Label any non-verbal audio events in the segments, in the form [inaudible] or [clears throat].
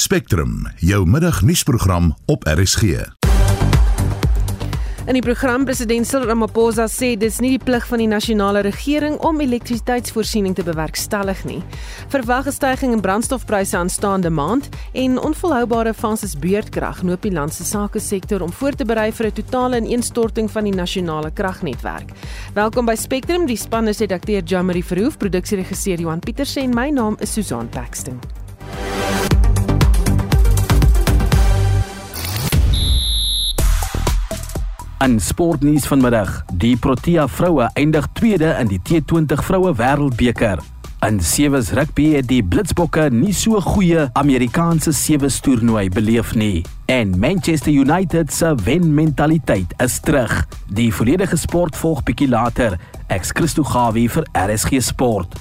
Spectrum, jou middagnuusprogram op RSG. In die program president Cyril Ramaphosa sê dis nie die plig van die nasionale regering om elektrisiteitsvoorsiening te bewerkstellig nie. Verwagte stygings in brandstofpryse aanstaande maand en onvolhoubare fases beurtkrag noop die land se sake sektor om voor te berei vir 'n totale ineenstorting van die nasionale kragnetwerk. Welkom by Spectrum, die span is redakteur Jamari Verhoef, produksieregisseur Johan Pieterse en my naam is Susan Paxton. In sportnuus vanmiddag, die Protea vroue eindig tweede in die T20 vroue wêreldbeker. In sewees rugby het die Blitsbokke nie so goeie Amerikaanse sewees toernooi beleef nie. En Manchester United se wen-mentaliteit is terug. Die volledige sport volg bietjie later. Ex Christo Gawie vir RSG Sport.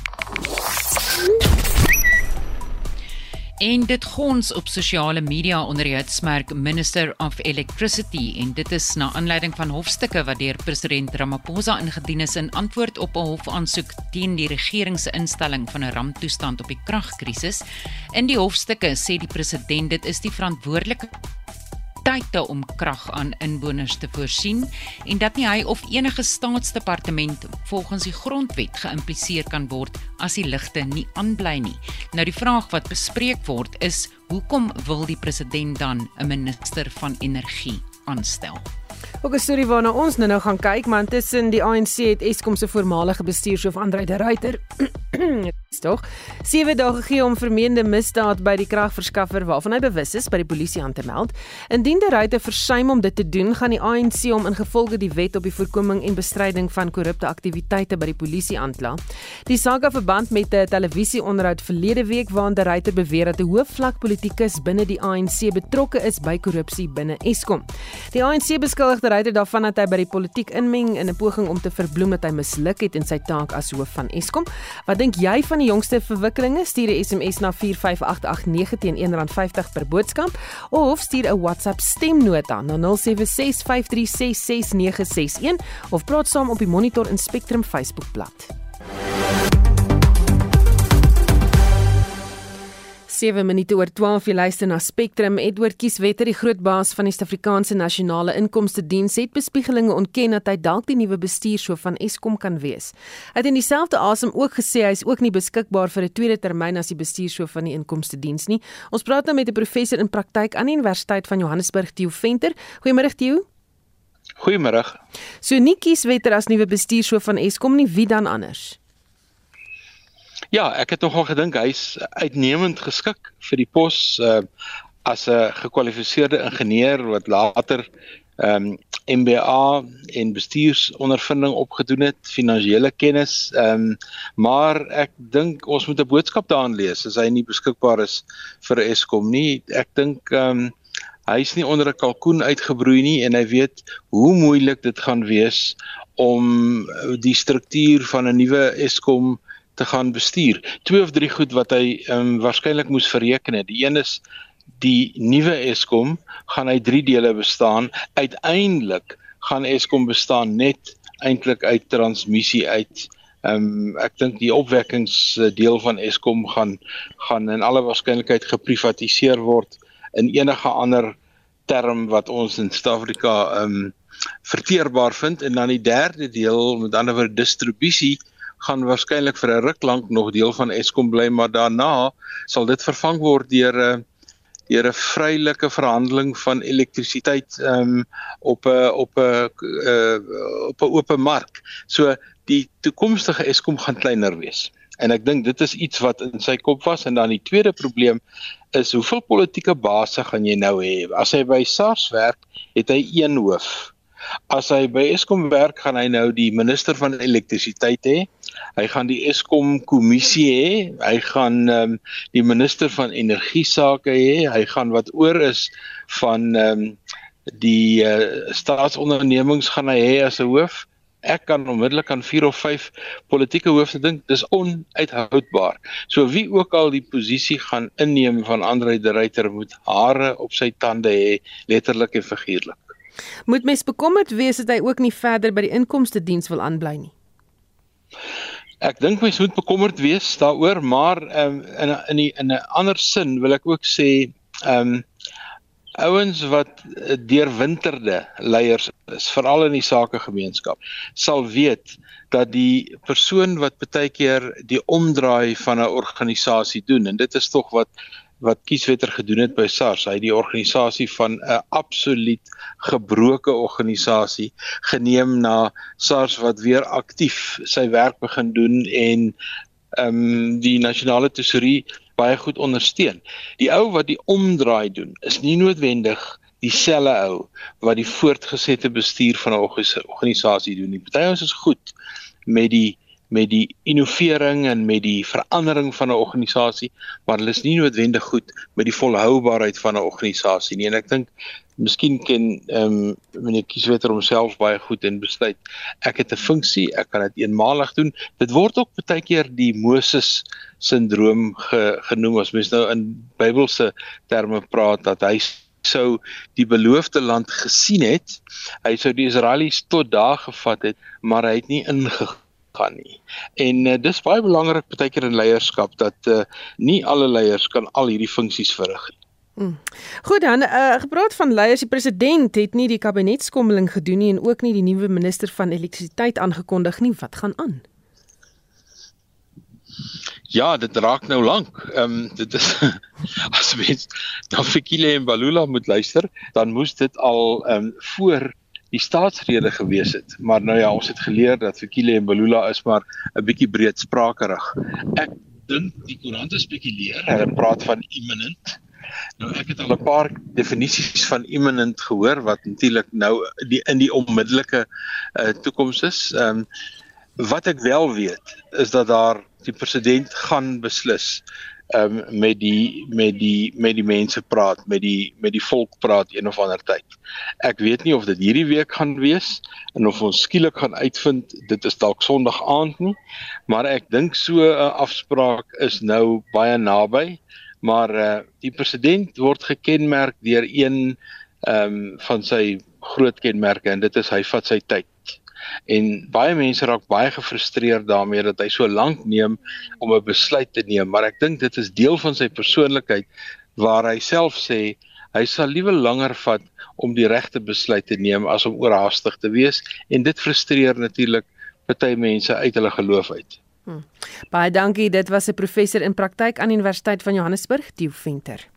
En dit gons op sosiale media onder die hitsmerk Minister of Electricity en dit is na aanleiding van hofstukke wat deur president Ramaphosa ingedien is in antwoord op 'n hofaansoek teen die regering se instelling van 'n ramptoestand op die kragkrisis. In die hofstukke sê die president dit is die verantwoordelike tye om krag aan inwoners te voorsien en dat nie hy of enige staatsdepartement volgens die grondwet geïmpliseer kan word as die ligte nie aanbly nie. Nou die vraag wat bespreek word is hoekom wil die president dan 'n minister van energie aanstel? Ook 'n storie waarna ons nou nou gaan kyk, maar intussen die ANC het Eskom se voormalige bestuurshoof Andrei de Ruyter [clears throat] tog 7 dae gegee om vermeende misdaad by die kragverskaffer waarvan hy bewus is by die polisie aan te meld. Indien de Ruyter versuim om dit te doen, gaan die ANC hom ingevolge die wet op die voorkoming en bestryding van korrupte aktiwiteite by die polisie aankla. Die saak het verband met 'n televisieonderhoud verlede week waarin de Ruyter beweer dat 'n hoofvlak politikus binne die ANC betrokke is by korrupsie binne Eskom. Die ANC beskuldig de Ruyter daarvan dat hy by die politiek inmeng in 'n poging om te verbloem dat hy misluk het in sy taak as hoof van Eskom. Wat dink jy van die jongste verwikkelinge? Stuur 'n SMS na 45889 teen R1.50 per boodskap of stuur 'n WhatsApp stemnota na 0765366961 of praat saam op die Monitor en Spectrum Facebookblad. 7 minute oor 12 jy luister na Spectrum Edward Kieswetter die groot baas van die Suid-Afrikaanse Nasionale Inkomste Diens het bespiegelinge ontken dat hy dalk die nuwe bestuurshoof van Eskom kan wees. Hy het in dieselfde asem ook gesê hy is ook nie beskikbaar vir 'n tweede termyn as die bestuurshoof van die Inkomste Diens nie. Ons praat nou met 'n professor in praktyk aan die Universiteit van Johannesburg Theo Venter. Goeiemôre Theo. Goeiemôre. So nie Kieswetter as nuwe bestuurshoof van Eskom nie, wie dan anders? Ja, ek het nogal gedink hy's uitnemend geskik vir die pos uh as 'n gekwalifiseerde ingenieur wat later ehm um, MBA en bestuursondervinding opgedoen het, finansiële kennis. Ehm um, maar ek dink ons moet 'n boodskap daarin lees as hy nie beskikbaar is vir Eskom nie. Ek dink ehm um, hy's nie onder 'n kalkoen uitgebroei nie en hy weet hoe moeilik dit gaan wees om die struktuur van 'n nuwe Eskom te gaan bestuur. Twee of drie goed wat hy ehm um, waarskynlik moes bereken het. Die een is die nuwe Eskom gaan uit drie dele bestaan. Uiteindelik gaan Eskom bestaan net eintlik uit transmissie uit ehm um, ek dink die opwekkingsdeel van Eskom gaan gaan in alle waarskynlikheid geprivatiseer word in enige ander term wat ons in Suid-Afrika ehm um, verteerbaar vind en dan die derde deel met ander woorde distribusie gaan waarskynlik vir 'n ruk lank nog deel van Eskom bly, maar daarna sal dit vervang word deur 'n uh, deur 'n vrylike verhandeling van elektrisiteit um, op 'n op 'n uh, op 'n oop mark. So die toekomstige Eskom gaan kleiner wees. En ek dink dit is iets wat in sy kop was en dan die tweede probleem is hoeveel politieke basse gaan jy nou hê? As hy by SARS werk, het hy een hoof. As hy by Eskom werk, gaan hy nou die minister van elektrisiteit hê. Hy gaan die Eskom kommissie hê. Hy gaan ehm um, die minister van energie sake hê. Hy gaan wat oor is van ehm um, die uh, staatsondernemings gaan hy hê as 'n hoof. Ek kan onmiddellik aan 4 of 5 politieke hoofde dink. Dis onuithoudbaar. So wie ook al die posisie gaan inneem van Andre de Ruyter moet hare op sy tande hê, letterlik en figuurlik. Moet mens bekommerd wees dat hy ook nie verder by die inkomste diens wil aanbly nie? Ek dink mens moet bekommerd wees daaroor, maar um, in in die, in 'n ander sin wil ek ook sê ehm um, ouens wat deurwinterde leiers is, veral in die sakegemeenskap, sal weet dat die persoon wat baie keer die omdraai van 'n organisasie doen en dit is tog wat wat kieswetter gedoen het by SARS. Hy het die organisasie van 'n absoluut gebroke organisasie geneem na SARS wat weer aktief sy werk begin doen en ehm um, die nasionale tesourie baie goed ondersteun. Die ou wat die omdraai doen is nie noodwendig dieselfde ou wat die voortgesette bestuur van 'n organisasie doen nie. Party ons is goed met die met die innovering en met die verandering van 'n organisasie, maar hulle is nie noodwendig goed met die volhoubaarheid van 'n organisasie nie. En ek dink miskien ken ehm um, meneer Kieswetter homself baie goed en besluit ek het 'n funksie, ek kan dit eenmalig doen. Dit word ook baie keer die Moses sindroom ge, genoem as mens nou in Bybelse terme praat dat hy sou die beloofde land gesien het. Hy sou die Israelies tot daar gevat het, maar hy het nie ingegaan gaan nie. En uh, dis baie belangrik baie keer in leierskap dat uh, nie alle leiers kan al hierdie funksies verrig nie. Hmm. Goed dan, uh, gepraat van leiers, die president het nie die kabinetskommeling gedoen nie en ook nie die nuwe minister van elektrisiteit aangekondig nie. Wat gaan aan? Ja, dit raak nou lank. Ehm um, dit is [laughs] as mens na Fikile en Balula moet luister, dan moes dit al ehm um, voor die staatsrede gewees het. Maar nou ja, ons het geleer dat Fikile en Balula is maar 'n bietjie breedsprakerig. Ek dink die koerante spekuleer, hulle praat van imminent. Nou ek het al 'n paar definisies van imminent gehoor wat natuurlik nou die in die onmiddellike uh, toekoms is. Ehm um, wat ek wel weet is dat daar die president gaan beslis um, met die met die met die mense praat, met die met die volk praat een of ander tyd. Ek weet nie of dit hierdie week gaan wees en of ons skielik gaan uitvind dit is dalk Sondag aand nie, maar ek dink so 'n afspraak is nou baie naby. Maar uh, die president word gekenmerk deur een ehm um, van sy groot kenmerke en dit is hy vat sy tyd en baie mense raak baie gefrustreerd daarmee dat hy so lank neem om 'n besluit te neem maar ek dink dit is deel van sy persoonlikheid waar hy self sê hy sal liewe langer vat om die regte besluit te neem as om oorhaastig te wees en dit frustreer natuurlik party mense uit hulle geloof uit. Hmm. Baie dankie, dit was 'n professor in praktyk aan Universiteit van Johannesburg, Theo Venter.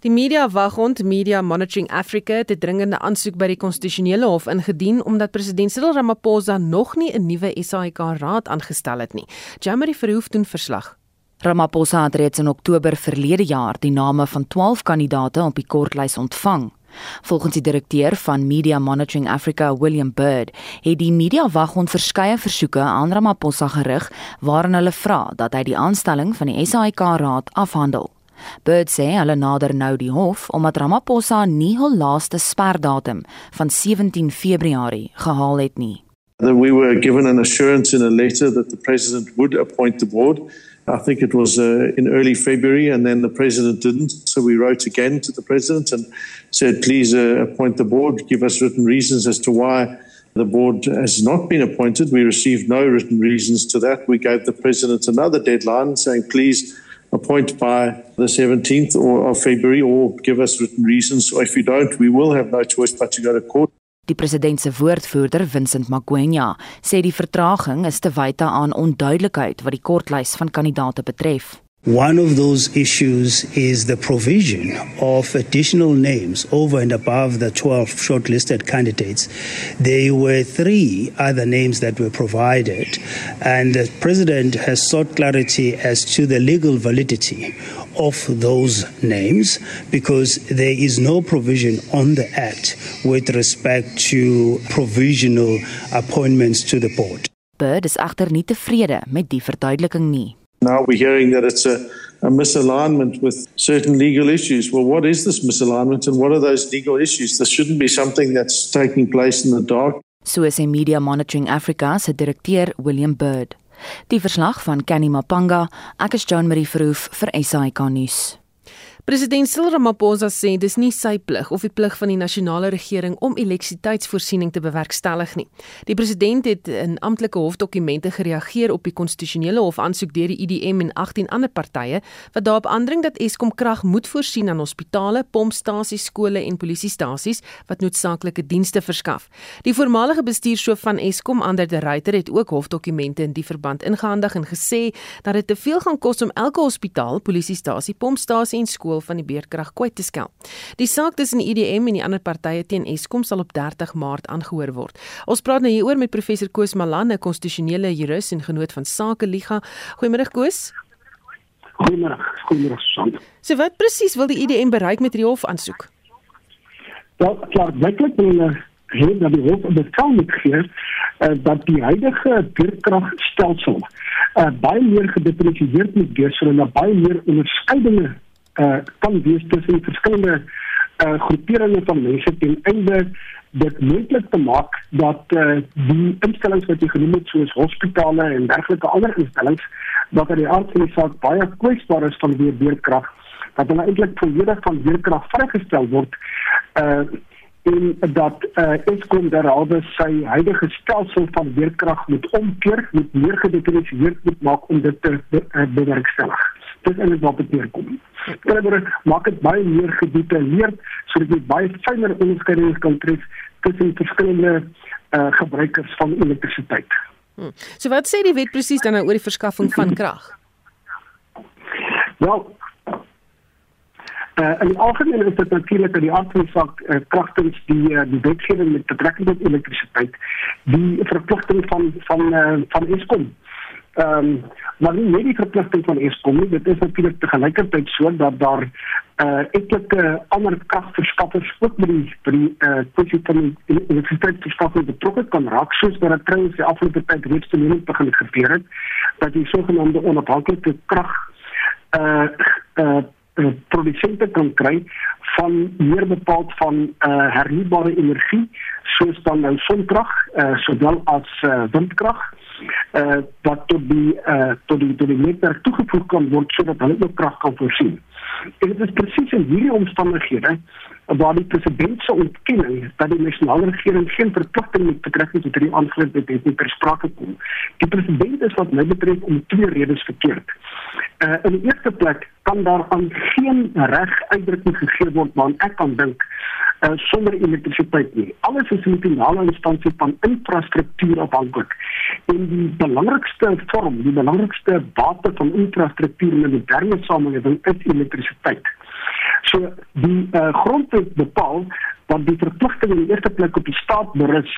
Die media waghond Media Monitoring Africa het 'n dringende aansoek by die konstitusionele hof ingedien omdat president Cyril Ramaphosa nog nie 'n nuwe SAIK-raad aangestel het nie. Jamari Verhoef doen verslag. Ramaphosa het reeds in Oktober verlede jaar die name van 12 kandidaate op die kortlys ontvang. Volgens die direkteur van Media Monitoring Africa, William Bird, het die media waghond verskeie versoeke aan Ramaphosa gerig waarin hulle vra dat hy die aanstelling van die SAIK-raad afhandel. Bird sê hulle nader nou die hof omdat Ramaphosa nie hul laaste sperdatum van 17 Februarie gehaal het nie. We were given an assurance in a letter that the president would appoint the board. I think it was uh, in early February, and then the president didn't. So we wrote again to the president and said, please uh, appoint the board, give us written reasons as to why the board has not been appointed. We received no written reasons to that. We gave the president another deadline saying, please appoint by the 17th or of February or give us written reasons. If you don't, we will have no choice but to go to court. Die president se woordvoerder, Vincent Magwenya, sê die vertraging is te wyte aan onduidelikheid wat die kortlys van kandidaate betref. One of those issues is the provision of additional names over and above the 12 shortlisted candidates. There were three other names that were provided, and the President has sought clarity as to the legal validity of those names because there is no provision on the Act with respect to provisional appointments to the board. Bird is agter nie tevrede met die verduideliking nie. Now we're hearing that it's a, a, misalignment with certain legal issues. Well, what is this misalignment and what are those legal issues? This shouldn't be something that's taking place in the dark. So is Media Monitoring Africa se direkteur William Bird. Die verslag van Kenny Mapanga, ek is Joan Marie Verhoef vir SAK nuus. President Cyril Ramaphosa sê dis nie sy plig of die plig van die nasionale regering om elektrisiteitsvoorsiening te bewerkstellig nie. Die president het in amptelike hofdokumente gereageer op die konstitusionele hof aansoek deur die IDM en 18 ander partye wat daarop aandring dat Eskom krag moet voorsien aan hospitale, pompstasies, skole en polisiestasies wat noodsaaklike dienste verskaf. Die voormalige bestuurshoof van Eskom, Ander de Ruyter, het ook hofdokumente in die verband ingehandig en gesê dat dit te veel gaan kos om elke hospitaal, polisiestasie, pompstasie en skool van die beerdkrag kwyt te skel. Die saak tussen die IDM en die ander partye teen Eskom sal op 30 Maart aangehoor word. Ons praat nou hieroor met professor Koos Malan, 'n konstitusionele jurist en genoot van Sake Liga. Goeiemôre Koos. Goeiemôre. Goeiemôre Susan. So wat presies wil die IDM bereik met die hof aansoek? Wel, klaar, werklik wil hê dat die hof bepaal gee uh, dat die huidige beerdkragstelsel uh, baie meer gedifferensieerd moet wees sodat daar baie meer onderskeidings uh, kan wees tussen verskillende uh, groeperinge van mense ten einde dit moontlik te maak dat uh, die instellings wat jy genoem het soos hospitale en dergelike ander instellings wat aan die aard van die saak baie kwesbaar is van weer beerkrag dat hulle eintlik volledig van beerkrag vrygestel word uh, en dat uh, Eskom derhalwe sy huidige stelsel van weerkrag moet omkeer met meer gedifferensieerd moet maak om dit te bewerkstellig. Dit is eintlik wat dit neerkom. Verder maak dit baie meer gedetailleerd sodat jy baie fyner onderskeidings kan tref tussen verskillende uh, gebruikers van elektrisiteit. Hmm. So wat sê die wet presies dan nou oor die verskaffing van [laughs] krag? Wel, Uh, in die algemeen is dit natuurlik dat die aardsaak uh, kragtens die uh, die wetgewing met betrekking tot elektrisiteit die verpligting van van uh, van Eskom. Ehm um, maar nie net die verpligting van Eskom nie, dit is natuurlik te gelykertyd so dat daar uh etlike ander kragverskaffers ook by die by die uh kwessie van die elektrisiteitsverskaffing betrokke kan raak soos wat dit trouens die afgelope tyd reeds te meer begin gebeur het dat die sogenaamde onafhanklike krag uh uh uh, produsente kan kry van meer bepaald van uh, hernubare energie soos dan nou sonkrag uh, sowel as uh, windkrag uh, wat tot die uh, tot die tot die netwerk toegevoeg kan word sodat hulle ook krag kan voorsien. En dit is presies in hierdie omstandighede waar die president se ontkenning dat die nasionale regering geen verpligting met betrekking tot hierdie aangeleentheid het, het nie ter sprake kom. Die president is wat my betref om twee redes verkeerd. Uh, in die eerste plek kan daar aan geen reg uitdrukking gegee word waaraan ek kan dink uh, sonder elektrisiteit nie. Alles is 'n finale instansie van infrastruktuur afhanklik. En die belangrikste vorm, die belangrikste bate van infrastruktuur in 'n moderne samelewing is elektrisiteit. So die uh, grondwet bepaal dat die verpligting in die eerste plek op die staat berus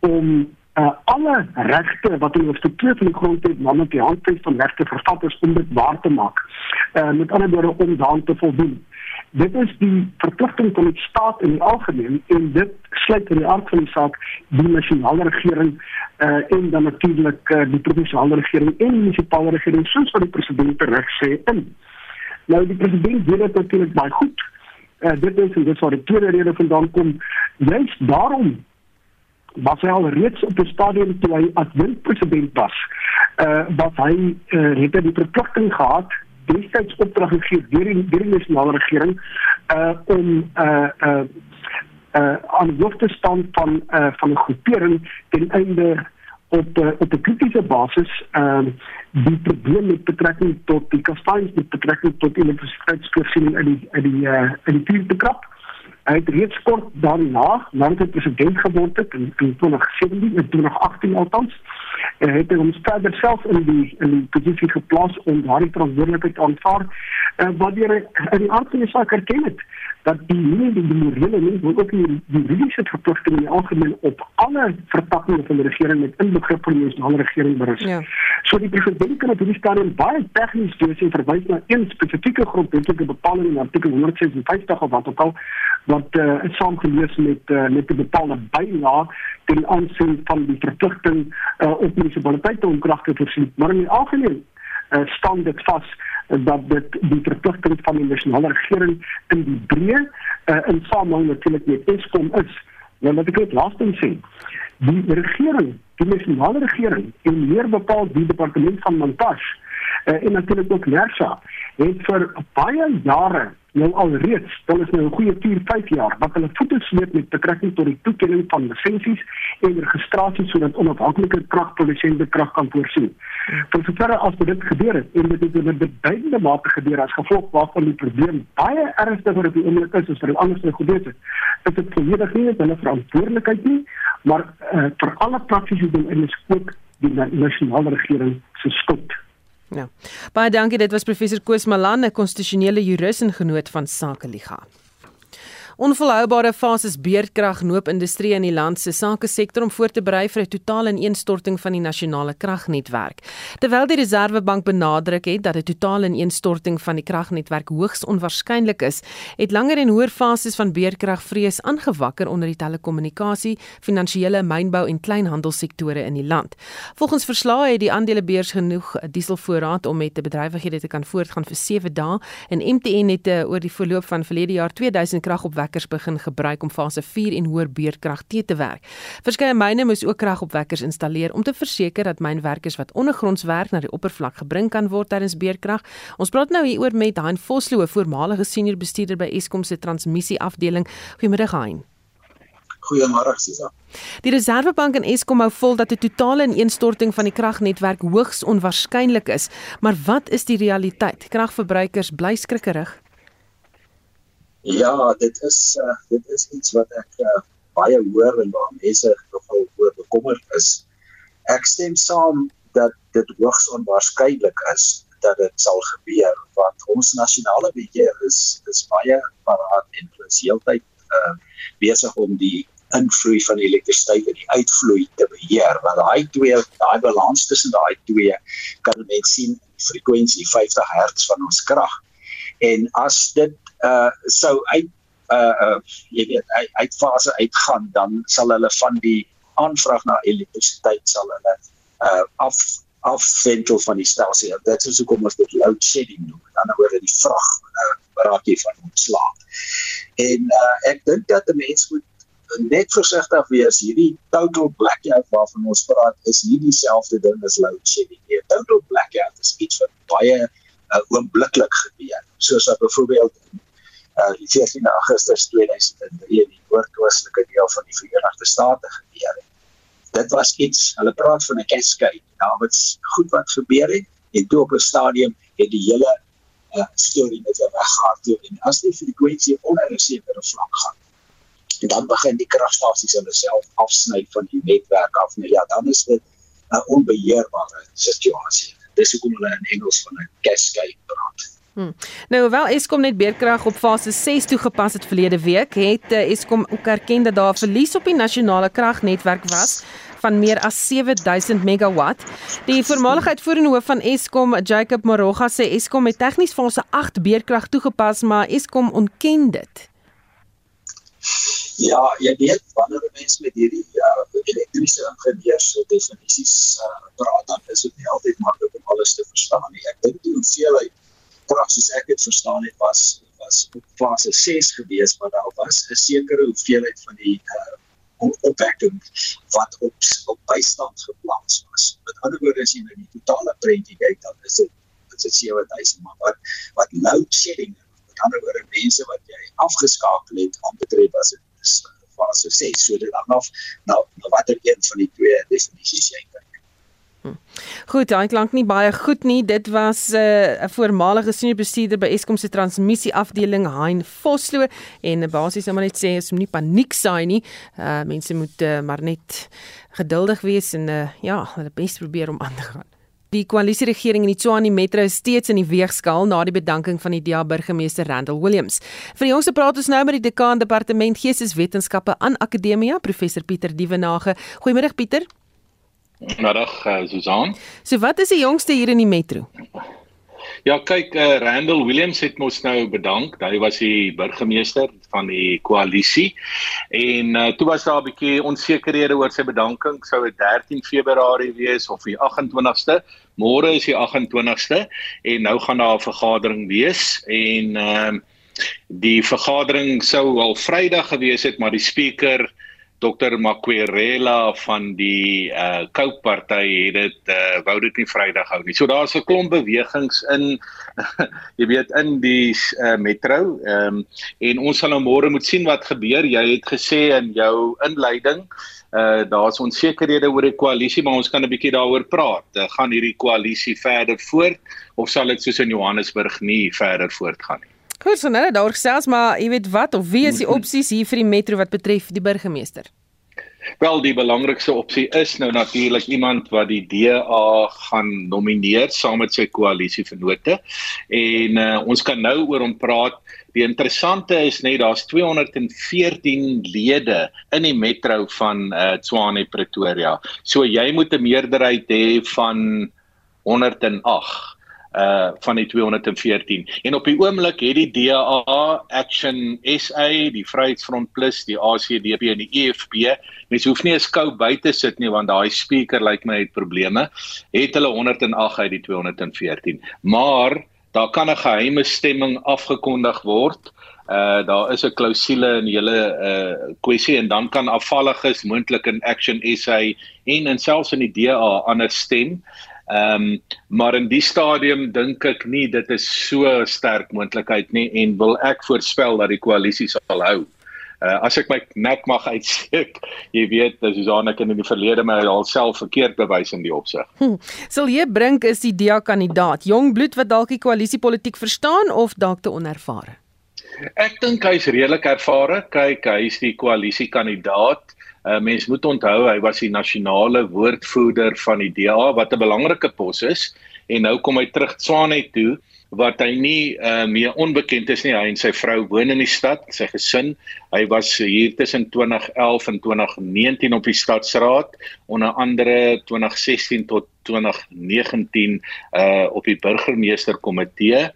om uh, alle regte wat in hoofstuk 2 van die grondwet naamlik die handves van regte vervatters om dit waar te maak. Uh, met ander woorde om daaraan te voldoen. Dit is die verpligting van die staat in die algemeen en dit sluit in die aard van die saak die nasionale regering uh, en dan natuurlik uh, die provinsiale regering en die munisipale regering soos wat die president reg sê in. Nou die president weet dit natuurlik baie goed. Uh, dit is en dit sou die tweede rede vandaan kom. Juist daarom was hy al reeds op die stadium toe hy as windpresident was. Uh wat hy uh, het die verpligting gehad destyds opdrag gegee deur die deur die nasionale regering uh om uh uh uh aan die hoof te staan van uh van 'n groepering ten einde op uh, op 'n kritiese basis ehm uh, die probleem met betrekking tot die kastanjes met betrekking tot elektrisiteitsvoorsiening in die in die uh, in die vuur te krap. Hy het reeds kort daarna, nadat hy president geword het in 2017 en 2018 althans, en hy het hom verder self in die in die posisie geplaas om daardie verantwoordelikheid aanvaar. Uh, wat hy in die aard van die saak erken het, dat die nie die morele nie, maar ook die juridiese verpligtinge in die algemeen op alle vertakkings van die regering met inbegrip van die nasionale regering berus. Ja. So die president kan op hierdie stadium baie tegnies wees en verwys na een spesifieke grondwetlike bepaling in artikel 156 of wat ook al wat uh, is saamgelees met uh, met 'n bepaalde bylaag ten aansien van die verpligting uh, op munisipaliteite om krag te voorsien. Maar in die algemeen uh, staan dit vas dat dit die verpligting van die nasionale regering in die breë uh, in samehang natuurlik met Eskom is. Nou wat ek net laastens sê, die regering, die nasionale regering en meer bepaal die departement van montage uh, en natuurlik ook Nersa het vir baie jare nou al reeds, dan is nou 'n goeie 4, 5 jaar wat hulle voete sleep met betrekking tot die toekenning van lisensies en registrasie sodat onafhanklike kragprodusente krag kan voorsien. Vir sover as dit gebeur het en dit het in 'n beduidende mate gebeur as gevolg waarvan die probleem baie ernstiger op die oomblik is as vir die ander gedoen het, is dit volledig nie hulle verantwoordelikheid nie, maar uh, vir alle praktiese doen in die skoop die nasionale regering se skuld. Ja. Baie dankie. Dit was professor Koos Malan, 'n konstitusionele jurist en genoot van Sakeliga. Onvolhoubare fases beerdkrag noop industrie in die land se sake sektor om voor te berei vir 'n totale ineenstorting van die nasionale kragnetwerk. Terwyl die Reserwebank benadruk het dat 'n totale ineenstorting van die kragnetwerk hoogs onwaarskynlik is, het langer en hoër fases van beerdkrag vrees aangewakker onder die telekommunikasie, finansiële, mynbou en kleinhandelsektore in die land. Volgens verslae het die aandelebeurs genoeg dieselvoorraad om met bedrywighede te kan voortgaan vir 7 dae en MTN het uh, oor die verloop van verlede jaar 2000 kragopwekkers kragopwekkers begin gebruik om fase 4 en hoër beurtkrag te te werk. Verskeie myne moes ook kragopwekkers installeer om te verseker dat mynwerkers wat ondergronds werk na die oppervlak gebring kan word tydens beurtkrag. Ons praat nou hieroor met Hein Vosloo, voormalige senior bestuurder by Eskom se transmissie afdeling. Goeiemiddag Hein. Goeiemôre Sisa. Die Reserwebank en Eskom hou vol dat 'n totale ineenstorting van die kragnetwerk hoogs onwaarskynlik is, maar wat is die realiteit? Kragverbruikers bly skrikkerig. Ja, dit is uh, dit is iets wat ek uh, baie hoor en waar mense nogal oor bekommerd is. Ek stem saam dat dit hoogs onwaarskynlik is dat dit sal gebeur want ons nasionale beheer is is baie paraat en plus heeltyd uh, besig om die invloei van elektrisiteit en die uitvloei te beheer. Want daai twee, daai balans tussen daai twee kan mense sien die frekwensie 50 Hz van ons krag. En as dit uh sou uit uh uh jy weet uit, uit fase uitgaan dan sal hulle van die aanvraag na elektrisiteit sal hulle uh af afventel van die stelsel. Dit is hoekom ons dit load shedding noem. Aan die ander woorde die vrag uh raak jy van ontslaap. En uh ek dink dat 'n mens moet net versigtig wees hierdie total blackout waarvan ons praat is nie dieselfde ding as load shedding nie. Total blackout is iets wat baie uh, oombliklik gebeur. Soos wat byvoorbeeld uh, die 14 Augustus 2003 in die noordoostelike deel van die Verenigde State gebeur het. Dit was iets, hulle praat van 'n cascade. Nou wat's goed wat gebeur het en toe op 'n stadium het die hele uh, storie net weggehardloop en as die frekwensie onder 'n sekere vlak gaan en dan begin die kragstasies hulle self afsny van die netwerk af. Nou ja, dan is dit 'n onbeheerbare situasie. Dis hoekom hulle in Engels van 'n cascade praat. Hmm. Nou hoewel Eskom net beerkrag op fase 6 toegepas het verlede week, het uh, Eskom ook erken dat daar verlies op die nasionale kragnetwerk was van meer as 7000 megawatt. Die voormalige uitvoerende hoof van Eskom, Jacob Moroga, sê Eskom het tegnies fase 8 beerkrag toegepas, maar Eskom ontken dit. Ja, jy weet wanneer mense met hierdie ja, elektriese ingenieurs so definisies uh, praat, dan is dit nie altyd maklik om alles te verstaan nie. Ek dink die hoeveelheid krag soos ek dit verstaan het was was op fase 6 gewees maar daar was 'n sekere hoeveelheid van die uh, opwekking wat op op bystand geplaas was. Met ander woorde as jy na die totale prentjie kyk dan is dit dit is 7000 maar wat wat load shedding met ander woorde mense wat jy afgeskakel het aan betref was dit fase 6 so dit dan af nou watter een van die twee definisies jy kyk Goed, daai klink nie baie goed nie. Dit was eh, 'n uh, voormalige senior bestuurder by Eskom se transmissie afdeling, Hein Vosloo, en uh, basies net net sê as om nie paniek saai nie. Uh mense moet uh, maar net geduldig wees en uh, ja, hulle bes probeer om aan te gaan. Die koalisieregering in die Tshwane Metro is steeds in die weegskaal na die bedanking van die DA burgemeester Randall Williams. Vir die jongste praat ons nou met die dekaan departement Geesteswetenskappe aan Akademia, professor Pieter Dievenage. Goeiemôre Pieter. Middag uh, Susan. So wat is die jongste hier in die metro? Ja, kyk, uh, Randall Williams het mos nou bedank. Hy was die burgemeester van die koalisie. En uh, toe was daar 'n bietjie onsekerhede oor sy bedanking. Sou dit 13 Februarie wees of die 28ste? Môre is die 28ste en nou gaan daar 'n vergadering wees en ehm uh, die vergadering sou al Vrydag gewees het, maar die spreker Dr Makwerela van die uh Cope party het dit uh wou dit nie Vrydag hou nie. So daar's 'n klomp bewegings in [laughs] jy weet in die uh metro. Ehm um, en ons sal nou môre moet sien wat gebeur. Jy het gesê in jou inleiding uh daar's onsekerhede oor die koalisie, maar ons kan 'n bietjie daaroor praat. Uh, gaan hierdie koalisie verder voort of sal dit soos in Johannesburg nie verder voortgaan nie? Goed, so nou daar gesels maar jy weet wat of wie is die opsies hier vir die metro wat betref die burgemeester? Wel die belangrikste opsie is nou natuurlik iemand wat die DA gaan nomineer saam met sy koalisievennote en uh, ons kan nou oor hom praat. Die interessante is net daar's 214 lede in die metro van uh, Tshwane Pretoria. So jy moet 'n meerderheid hê van 108 uh van die 214 en op die oomblik het die DA Action SA die Vryheidsfront Plus die ACDP en die EFF mens hoef nie 'n skou buite sit nie want daai speaker lyk like my het probleme het hulle 108 uit die 214 maar daar kan 'n geheime stemming afgekondig word. Uh daar is 'n klousule in julle uh kwessie en dan kan afvalliges moontlik in Action SA en en selfs in die DA anders stem Ehm um, maar in die stadium dink ek nie dit is so sterk moontlikheid nie en wil ek voorspel dat die koalisie sal hou. Uh, as ek my nek mag uitsteek, [laughs] jy weet, dis Susan ek in die verlede my alself verkeerd bewys in die opsig. Hm. Sal jy brink is die DA kandidaat, jong bloed wat dalk die koalisiepolitiek verstaan of dalk te onervare? Ek dink hy's redelik ervare. Kyk, hy's die koalisie kandidaat. Uh, mens moet onthou hy was die nasionale woordvoerder van die DA wat 'n belangrike pos is. En nou kom hy terug Tswane toe wat hy nie uh, meer onbekend is nie. Hy en sy vrou woon in die stad, sy gesin. Hy was hier tussen 2011 en 2019 op die stadsraad, onder andere 2016 tot 2019 uh op die burgemeesterkomitee.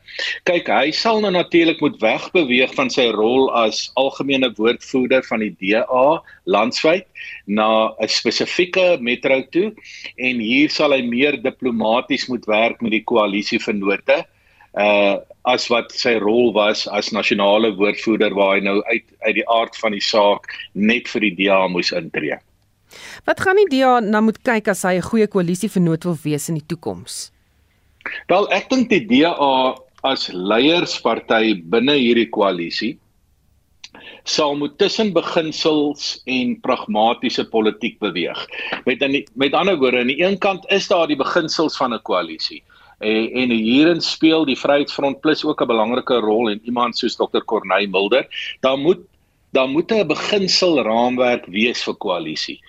Kyk, hy sal nou natuurlik moet wegbeweeg van sy rol as algemene woordvoerder van die DA landwyd na 'n spesifieke metro toe en hier sal hy meer diplomaties moet werk met die koalisie vennote uh as wat sy rol was as nasionale woordvoerder waar hy nou uit uit die aard van die saak net vir die DA moes intree. Wat gaan die DA nou moet kyk as hy 'n goeie koalisievernoot wil wees in die toekoms? Wel, ek dink die DA as leiersparty binne hierdie koalisie sal moet tussen beginsels en pragmatiese politiek beweeg. Met in die, met ander woorde, aan die een kant is daar die beginsels van 'n koalisie en en hierin speel die Vryheidsfront Plus ook 'n belangrike rol en iemand soos Dr Corneil Mulder, daar moet daar moet 'n beginsel raamwerk wees vir koalisie.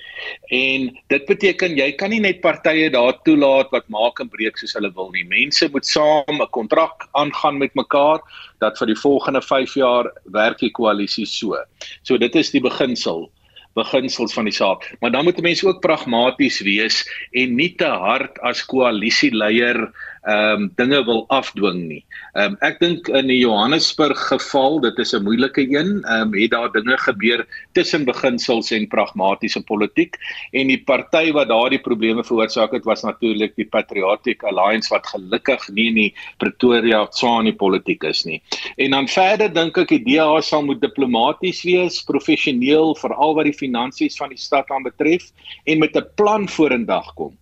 En dit beteken jy kan nie net partye daar toelaat wat maak en breek soos hulle wil nie. Mense moet saam 'n kontrak aangaan met mekaar dat vir die volgende 5 jaar werk die koalisie so. So dit is die beginsel beginsels van die saak. Maar dan moet mense ook pragmaties wees en nie te hard as koalisieleier ehm um, dinge wil afdwing nie. Ehm um, ek dink in die Johannesburg geval, dit is 'n moeilike een, ehm um, het daar dinge gebeur tussen beginsels en pragmatiese politiek en die party wat daardie probleme veroorsaak het was natuurlik die Patriotic Alliance wat gelukkig nie in Pretoria Tswane politiek is nie. En dan verder dink ek die DA sal moet diplomaties wees, professioneel veral wat die finansies van die stad aanbetref en met 'n plan vorendag kom.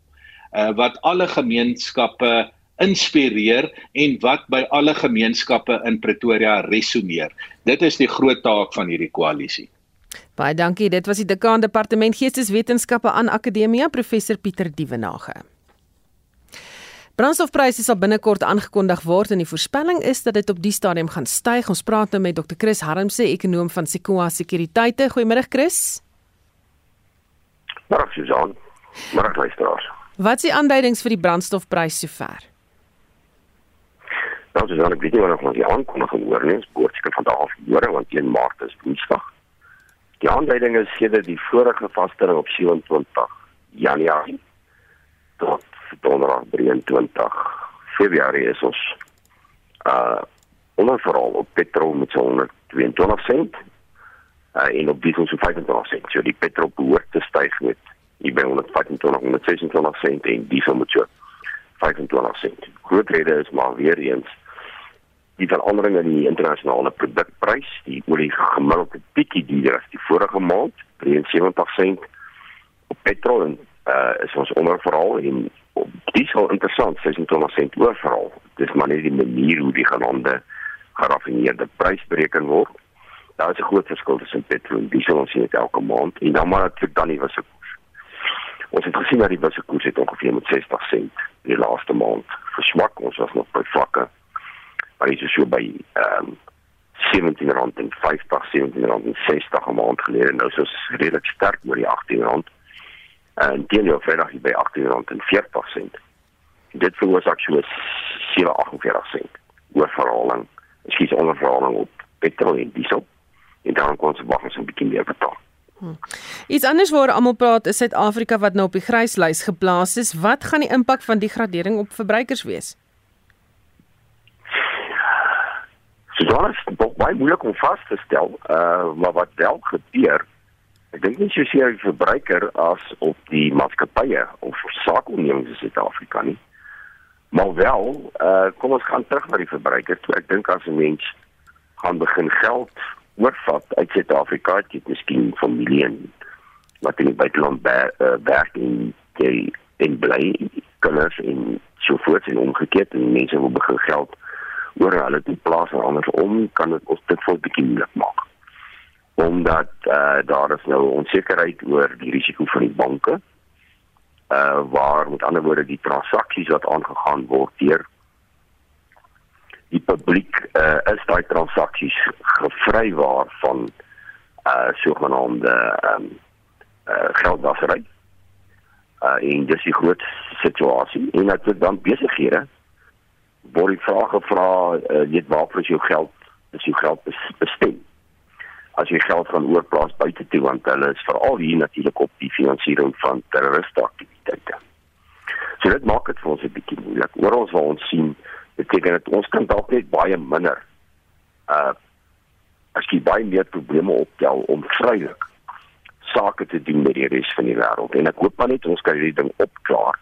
Uh, wat alle gemeenskappe inspireer en wat by alle gemeenskappe in Pretoria resoneer. Dit is die groot taak van hierdie koalisie. Baie dankie. Dit was die dekaan departement Geesteswetenskappe aan Akademia professor Pieter Dievenage. Brandstofpryse sal binnekort aangekondig word en die voorspelling is dat dit op die stadium gaan styg. Ons praat nou met Dr. Chris Harmse, ekonom van Sequoia Sekuriteite. Goeiemôre Chris. Môre Susan. Môre luisteraars. Wat is die aanduidings vir die brandstofprys sover? Nou, dis dan ek weet nie wanneer ons die aankondiging hoor nie, spoortjie van daardie afhore want 1 Maart is Woensdag. Die aanleiding is sedert die vorige vaststelling op 27 Januarie tot Donderdag 23 Februarie is ons uh onderveral op petrol met so 122 sent uh en op diesel so 25 sent. So die petrol behoort te styg met hier by 125 126 sent en diesel met so 25 sent. Groot rede is maar weer eens die verandering in die internasionale produkprys, die olie gemiddelde bietjie duurder as die vorige maand, weens 70 sent op petrol en uh, is ons onderverhaal en op diesel interessant 26 sent oorverhaal. Dis maar net die manier hoe die genoemde geraffineerde prys bereken word. Daar is 'n groot verskil tussen petrol en diesel ons sien elke maand en dan maar natuurlik dan die wisse koers. Ons het gesien dat die wisse koers het ongeveer met 60 sent die laaste maand verswak. Ons was nog by vlakke maar dit is so by ehm um, 17 rand en 50 17 rand en 60 'n maand gelede nou soos redelik sterk oor die 18 rand en teen jou Vrydag by 18 rand en 40 sent. Dit veroorsaak so 748 sent oorverhaling. Skies onderverhaling op petrol en diesel. En dan kon ons wag ons 'n bietjie meer betaal. Hmm. Iets anders waar almal praat is Suid-Afrika wat nou op die gryslys geplaas is. Wat gaan die impak van die gradering op verbruikers wees? So dit is baie moeilik om vas te stel, uh maar wat wel gebeur, ek dink nie soseer die verbruiker as op die maatskappye of saakondernemings in Suid-Afrika nie. Maar wel, uh kom ons gaan terug na die verbruiker. Toe ek dink as 'n mens gaan begin geld oorvat uit Suid-Afrika, dit miskien familie en wat in die buiteland uh, werk in die in bly kinders en so voort en omgekeerd en mense wil begin geld oor hulle te plaas en andersom kan dit ons dit vir 'n bietjie moeilik maak. Omdat uh, daar is nou onsekerheid oor die risiko van die banke. Uh waar met ander woorde die transaksies wat aangegaan word deur die publiek uh, is daai transaksies gevrywaar van uh sogenaamde ehm um, uh geldwasery. Uh en dis 'n groot situasie en natuurlik dan besighede word die vraag gevra, uh, weet waarvoor is jou geld? Is jou geld bestem? As jy geld gaan oorplaas buite toe want hulle is veral hier natuurlik op die finansiering van terroriste aktiwiteite. So dit maak dit vir ons 'n bietjie moeilik. Ons waar ons sien beteken dit ons kan dalk net baie minder uh as jy baie meer probleme optel om vrylik sake te doen met die res van die wêreld en ek hoop maar net ons kan hierdie ding opklaar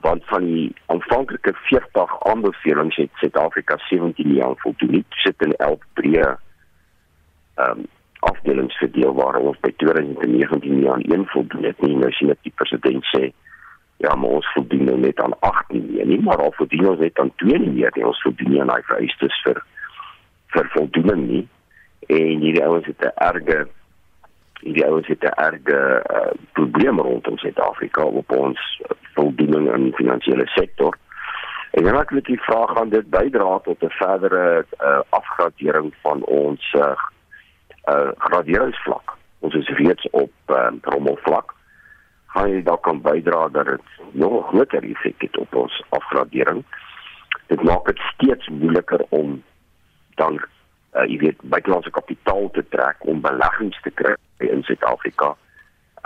want van die aanvanklike 40 aanbevelings het Suid-Afrika 17 jaar voldoen. Dit sit in 11 breë ehm um, afdelings verdeel waar ons by 2019 jaar een voldoen het. Nie nou sien dat die president sê ja, maar ons voldoen nou net aan 18 nie, nie maar al voldoen ons net aan 2 nie meer. Nie. Ons voldoen nie aan daai vereistes vir vir voldoening nie. En hierdie ouens het 'n erge die ouens het 'n erge uh, probleem rondom Suid-Afrika op ons voldoening in finansiële sektor. En dan het ek die vraag aan dit bydra tot 'n verdere uh, afgradering van ons uh, uh, graderingsvlak. Ons is reeds op uh, rommelvlak. Gaan jy dalk kan bydra dat dit nog groter effek het op ons afgradering? Dit maak dit steeds moeiliker om dan uh, jy weet buitelandse kapitaal te trek om beleggings te kry in Suid-Afrika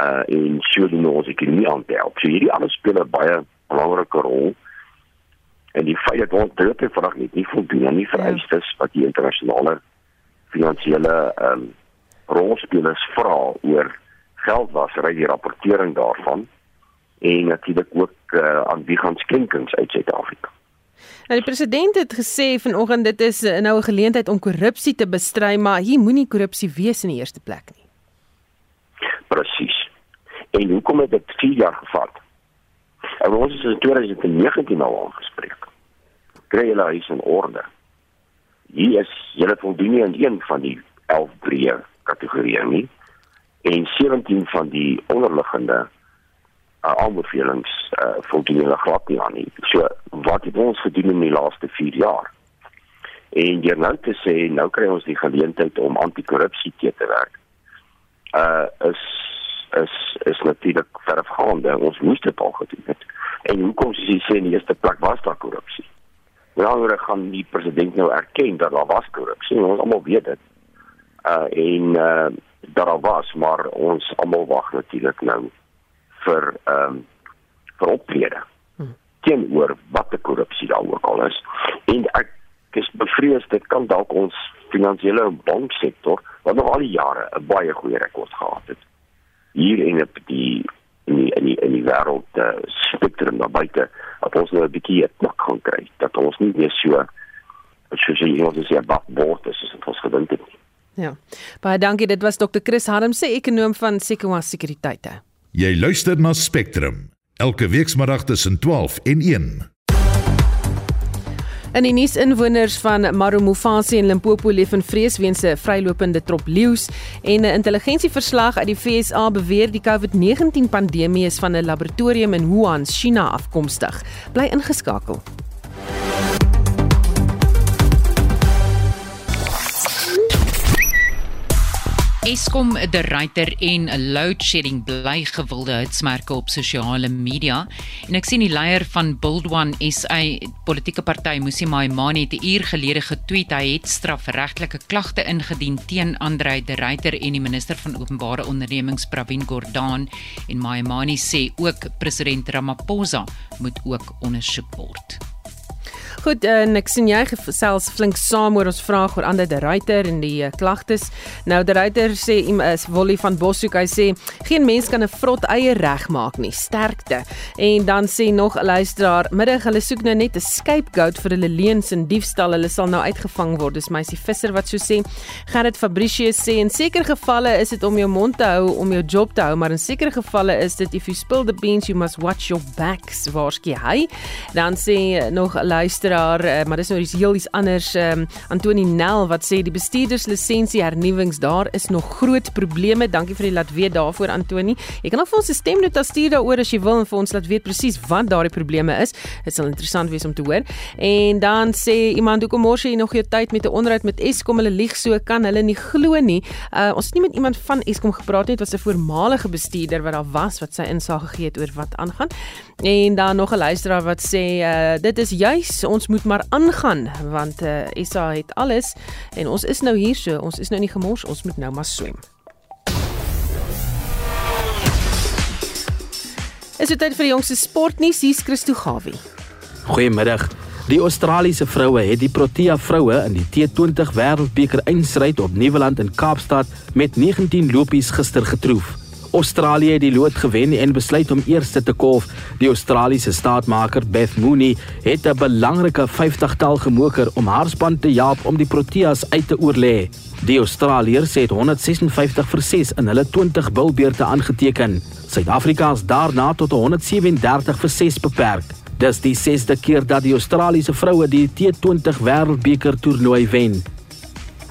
uh en sou die ons ekonomie aan te help. So hierdie alles speel 'n baie belangrike rol. En die feit dat ons dit vandag net nie voldoen aan die ja. vereistes wat die internasionale finansiële ehm um, rolspelers vra oor geldwasery die rapportering daarvan en natuurlik ook uh, aan wie gaan skenkings uit Suid-Afrika. Nou die president het gesê vanoggend dit is uh, nou 'n geleentheid om korrupsie te bestry, maar hier moenie korrupsie wees in die eerste plek nie. Presies. En hoekom het dit 4 jaar gevat? En ons is in 2019 nou aangespreek. Kry julle huis in orde? Hier is julle voldoen nie aan een van die 11 breë kategorieë nie en 17 van die onderliggende uh, aanbevelings uh, voldoen hulle glad nie aan nie. So wat het ons gedoen in die laaste 4 jaar? En jy nou te sê nou kry ons die geleentheid om anti-korrupsie te werk. Uh is is is natuurlik verfgaande. Ons moes dit al gedoen het. En hoekom sê jy sê in die eerste plek was daar korrupsie? Nou gaan die president nou erken dat daar was korrupsie. Ons almal weet dit. Uh en uh dat daar was, maar ons almal wag natuurlik nou vir ehm um, vir optrede. Hmm. Teenoor wat die korrupsie daar ook al is. En ek is bevrees dit kan dalk ons finansiële banksektor wat nog al die jare 'n baie goeie rekord gehad het hier en op die in die in die, in die wêreld uh, spektrum daar buite dat ons nou 'n bietjie 'n knak gaan kry dat ons nie meer so soos jy ons sê wat bord is as ons gedink het Ja. Baie dankie. Dit was Dr. Chris Harmse, ekonom van Sequoia Sekuriteite. Jy luister na Spectrum elke weekmiddag tussen 12 en 1. In die nuus inwoners van Marumufasi in Limpopo leef in vrees weens 'n vrylopende trop leeu's en 'n intelligensieverslag uit die FSA beweer die COVID-19 pandemie is van 'n laboratorium in Wuhan, China afkomstig. Bly ingeskakel. Eskom, De Ruyter en load shedding bly gewilde hitsmerke op sosiale media en ek sien die leier van Build One SA politieke party Musi Maimane het 'n uur gelede getweet hy het strafregtelike klagte ingedien teen Andre De Ruyter en die minister van openbare ondernemings Pravin Gordhan en Maimane sê ook president Ramaphosa moet ook ondersoek word. Goed, en ek sien jy gesels flink saam oor ons vraag oor ander die ruiter en die uh, klagtes. Nou die ruiter sê is Wolly van Boshoek, hy sê geen mens kan 'n vrot eie regmaak nie. Sterkte. En dan sê nog 'n luisteraar, middag hulle soek nou net 'n scapegoat vir hulle leuns en diefstal. Hulle sal nou uitgevang word. Dis meisie Visser wat so sê. Gerrit Fabricius sê in sekere gevalle is dit om jou mond te hou om jou job te hou, maar in sekere gevalle is dit if you spill the beans you must watch your backs. Waarskynlik hy. Dan sê nog 'n luisteraar luisteraar, uh, maar dis nou iets heel iets anders. Um, Antoni Nel wat sê die bestuurderslisensie hernuwings daar is nog groot probleme. Dankie vir die laat weet daarvoor Antoni. Jy kan ook vir ons 'n stemnota stuur daaroor as jy wil en vir ons laat weet presies wat daardie probleme is. Dit sal interessant wees om te hoor. En dan sê iemand hoekom mors jy nog jou tyd met 'n onderhoud met Eskom? Hulle lieg so, kan hulle nie glo nie. Uh, ons het nie met iemand van Eskom gepraat nie. Dit was 'n voormalige bestuurder wat daar was wat sy insig gegee het oor wat aangaan. En dan nog 'n luisteraar wat sê uh, dit is juis ons moet maar aangaan want uh, Isa het alles en ons is nou hier so ons is nou nie gemors ons moet nou maar swem. Is dit tyd vir die jongste sportnuus hier's Christo Gawie. Goeiemiddag. Die Australiese vroue het die Protea vroue in die T20 Wêreldbeker eindstryd op Nieuweland in Kaapstad met 19 lopies gister getroof. Australië het die lood gewen en besluit om eerste te kolf. Die Australiese staatmaker Beth Mooney het 'n belangrike 50-tal gemoker om haar span te help om die Proteas uit te oorlê. Die Australiërs het 156 vir 6 in hulle 20 bilbeerte aangeteken. Suid-Afrika is daarna tot 137 vir 6 beperk. Dis die 6de keer dat die Australiese vroue die T20 Wêreldbeker toernooi wen.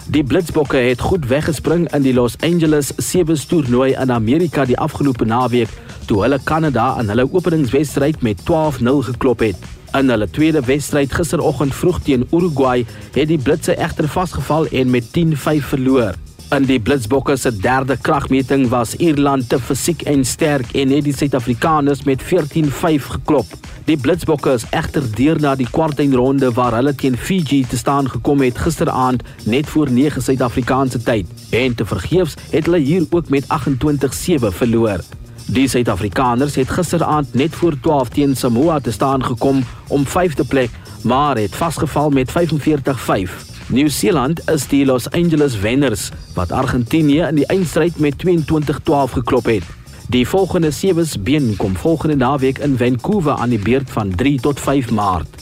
Die Blitsbokke het goed weggespring in die Los Angeles Sevens toernooi in Amerika die afgelope naweek toe hulle Kanada in hulle openingswedstryd met 12-0 geklop het. In hulle tweede wedstryd gisteroggend vroeg teen Uruguay het die Blitse egter vasgeval en met 10-5 verloor. In die Blitsbokke se derde kragmeting was Ierland te fisiek en sterk en het die Suid-Afrikaners met 14-5 geklop. Die Blitsbokke is egter deur na die kwartfinale waar hulle teen Fiji te staan gekom het gisteraand net voor 9 Suid-Afrikaanse tyd. En te vergeefs het hulle hier ook met 28-7 verloor. Die Suid-Afrikaners het gisteraand net voor 12 teen Samoa te staan gekom om 5de plek, maar het vasgeval met 45-5. Nieu-Seeland is die Los Angeles Wenners wat Argentinië in die eindstryd met 22-12 geklop het. Die volgende sewes been kom volgende naweek in Vancouver aan die beurt van 3 tot 5 Maart.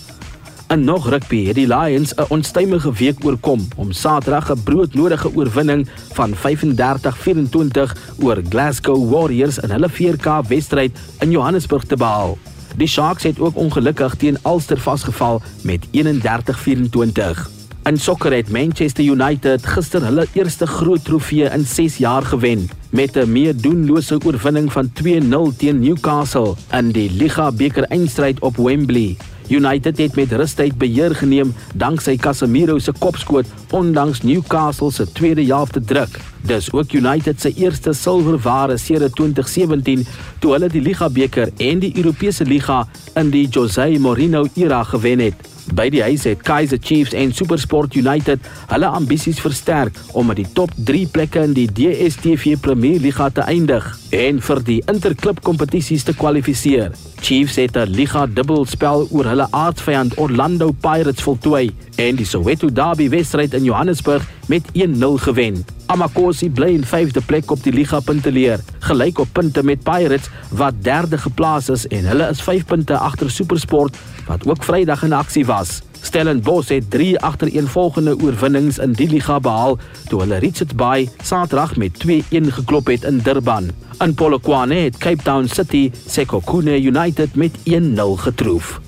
En nog rugby het die Lions 'n onstuimige week oorkom om Saterdag 'n broodnodige oorwinning van 35-24 oor Glasgow Warriors in hulle 4K wedstryd in Johannesburg te behaal. Die Sharks het ook ongelukkig teen Ulster vasgeval met 31-24. In sokker het Manchester United gister hulle eerste groot trofee in 6 jaar gewen met 'n meedoenlose oorwinning van 2-0 teen Newcastle in die Liga beker eindstryd op Wembley. United het met rustyd beheer geneem danksy Casemiro se kopskoot ondanks Newcastle se tweede helfte druk. Dis ook United se eerste silwerware sedert 2017 toe hulle die Liga beker en die Europese Liga in die Jose Mourinho era gewen het. By die huis het Kaizer Chiefs en SuperSport United hulle ambisies versterk om met die top 3 plekke in die DStv Premier Liga te eindig en vir die interklub kompetisies te kwalifiseer. Chiefs het 'n liga dubbelspel oor hulle aardsvyand Orlando Pirates voltooi en die Soweto Derby wedstryd in Johannesburg met 1-0 gewen. Amakosi bly in 5de plek op die liga punteleer, gelyk op punte met Pirates wat derde geplaas is en hulle is 5 punte agter SuperSport wat ook Vrydag in aksie was. Stellenbosch het 3 agtereenvolgende oorwinnings in die liga behaal toe hulle Richards Bay Saterdag met 2-1 geklop het in Durban. In Polokwane het Cape Town City Sekhukhune United met 1-0 getroof.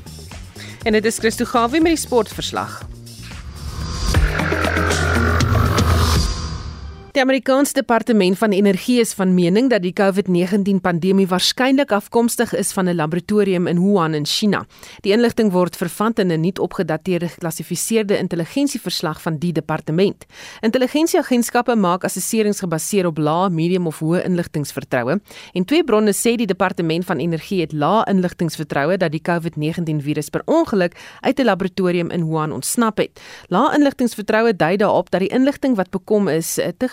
En dit is Christo Gawie met die sportverslag. Die Amerikaanse Departement van Energie is van mening dat die COVID-19 pandemie waarskynlik afkomstig is van 'n laboratorium in Wuhan in China. Die inligting word vervand in 'n nuut opgedateerde geklassifiseerde intelligensieverslag van die departement. Intelligensieagentskappe maak assesserings gebaseer op lae, medium of hoë inligtingvertroue en twee bronne sê die Departement van Energie het lae inligtingvertroue dat die COVID-19 virus per ongeluk uit 'n laboratorium in Wuhan ontsnap het. Lae inligtingvertroue dui daarop dat die inligting wat bekom is te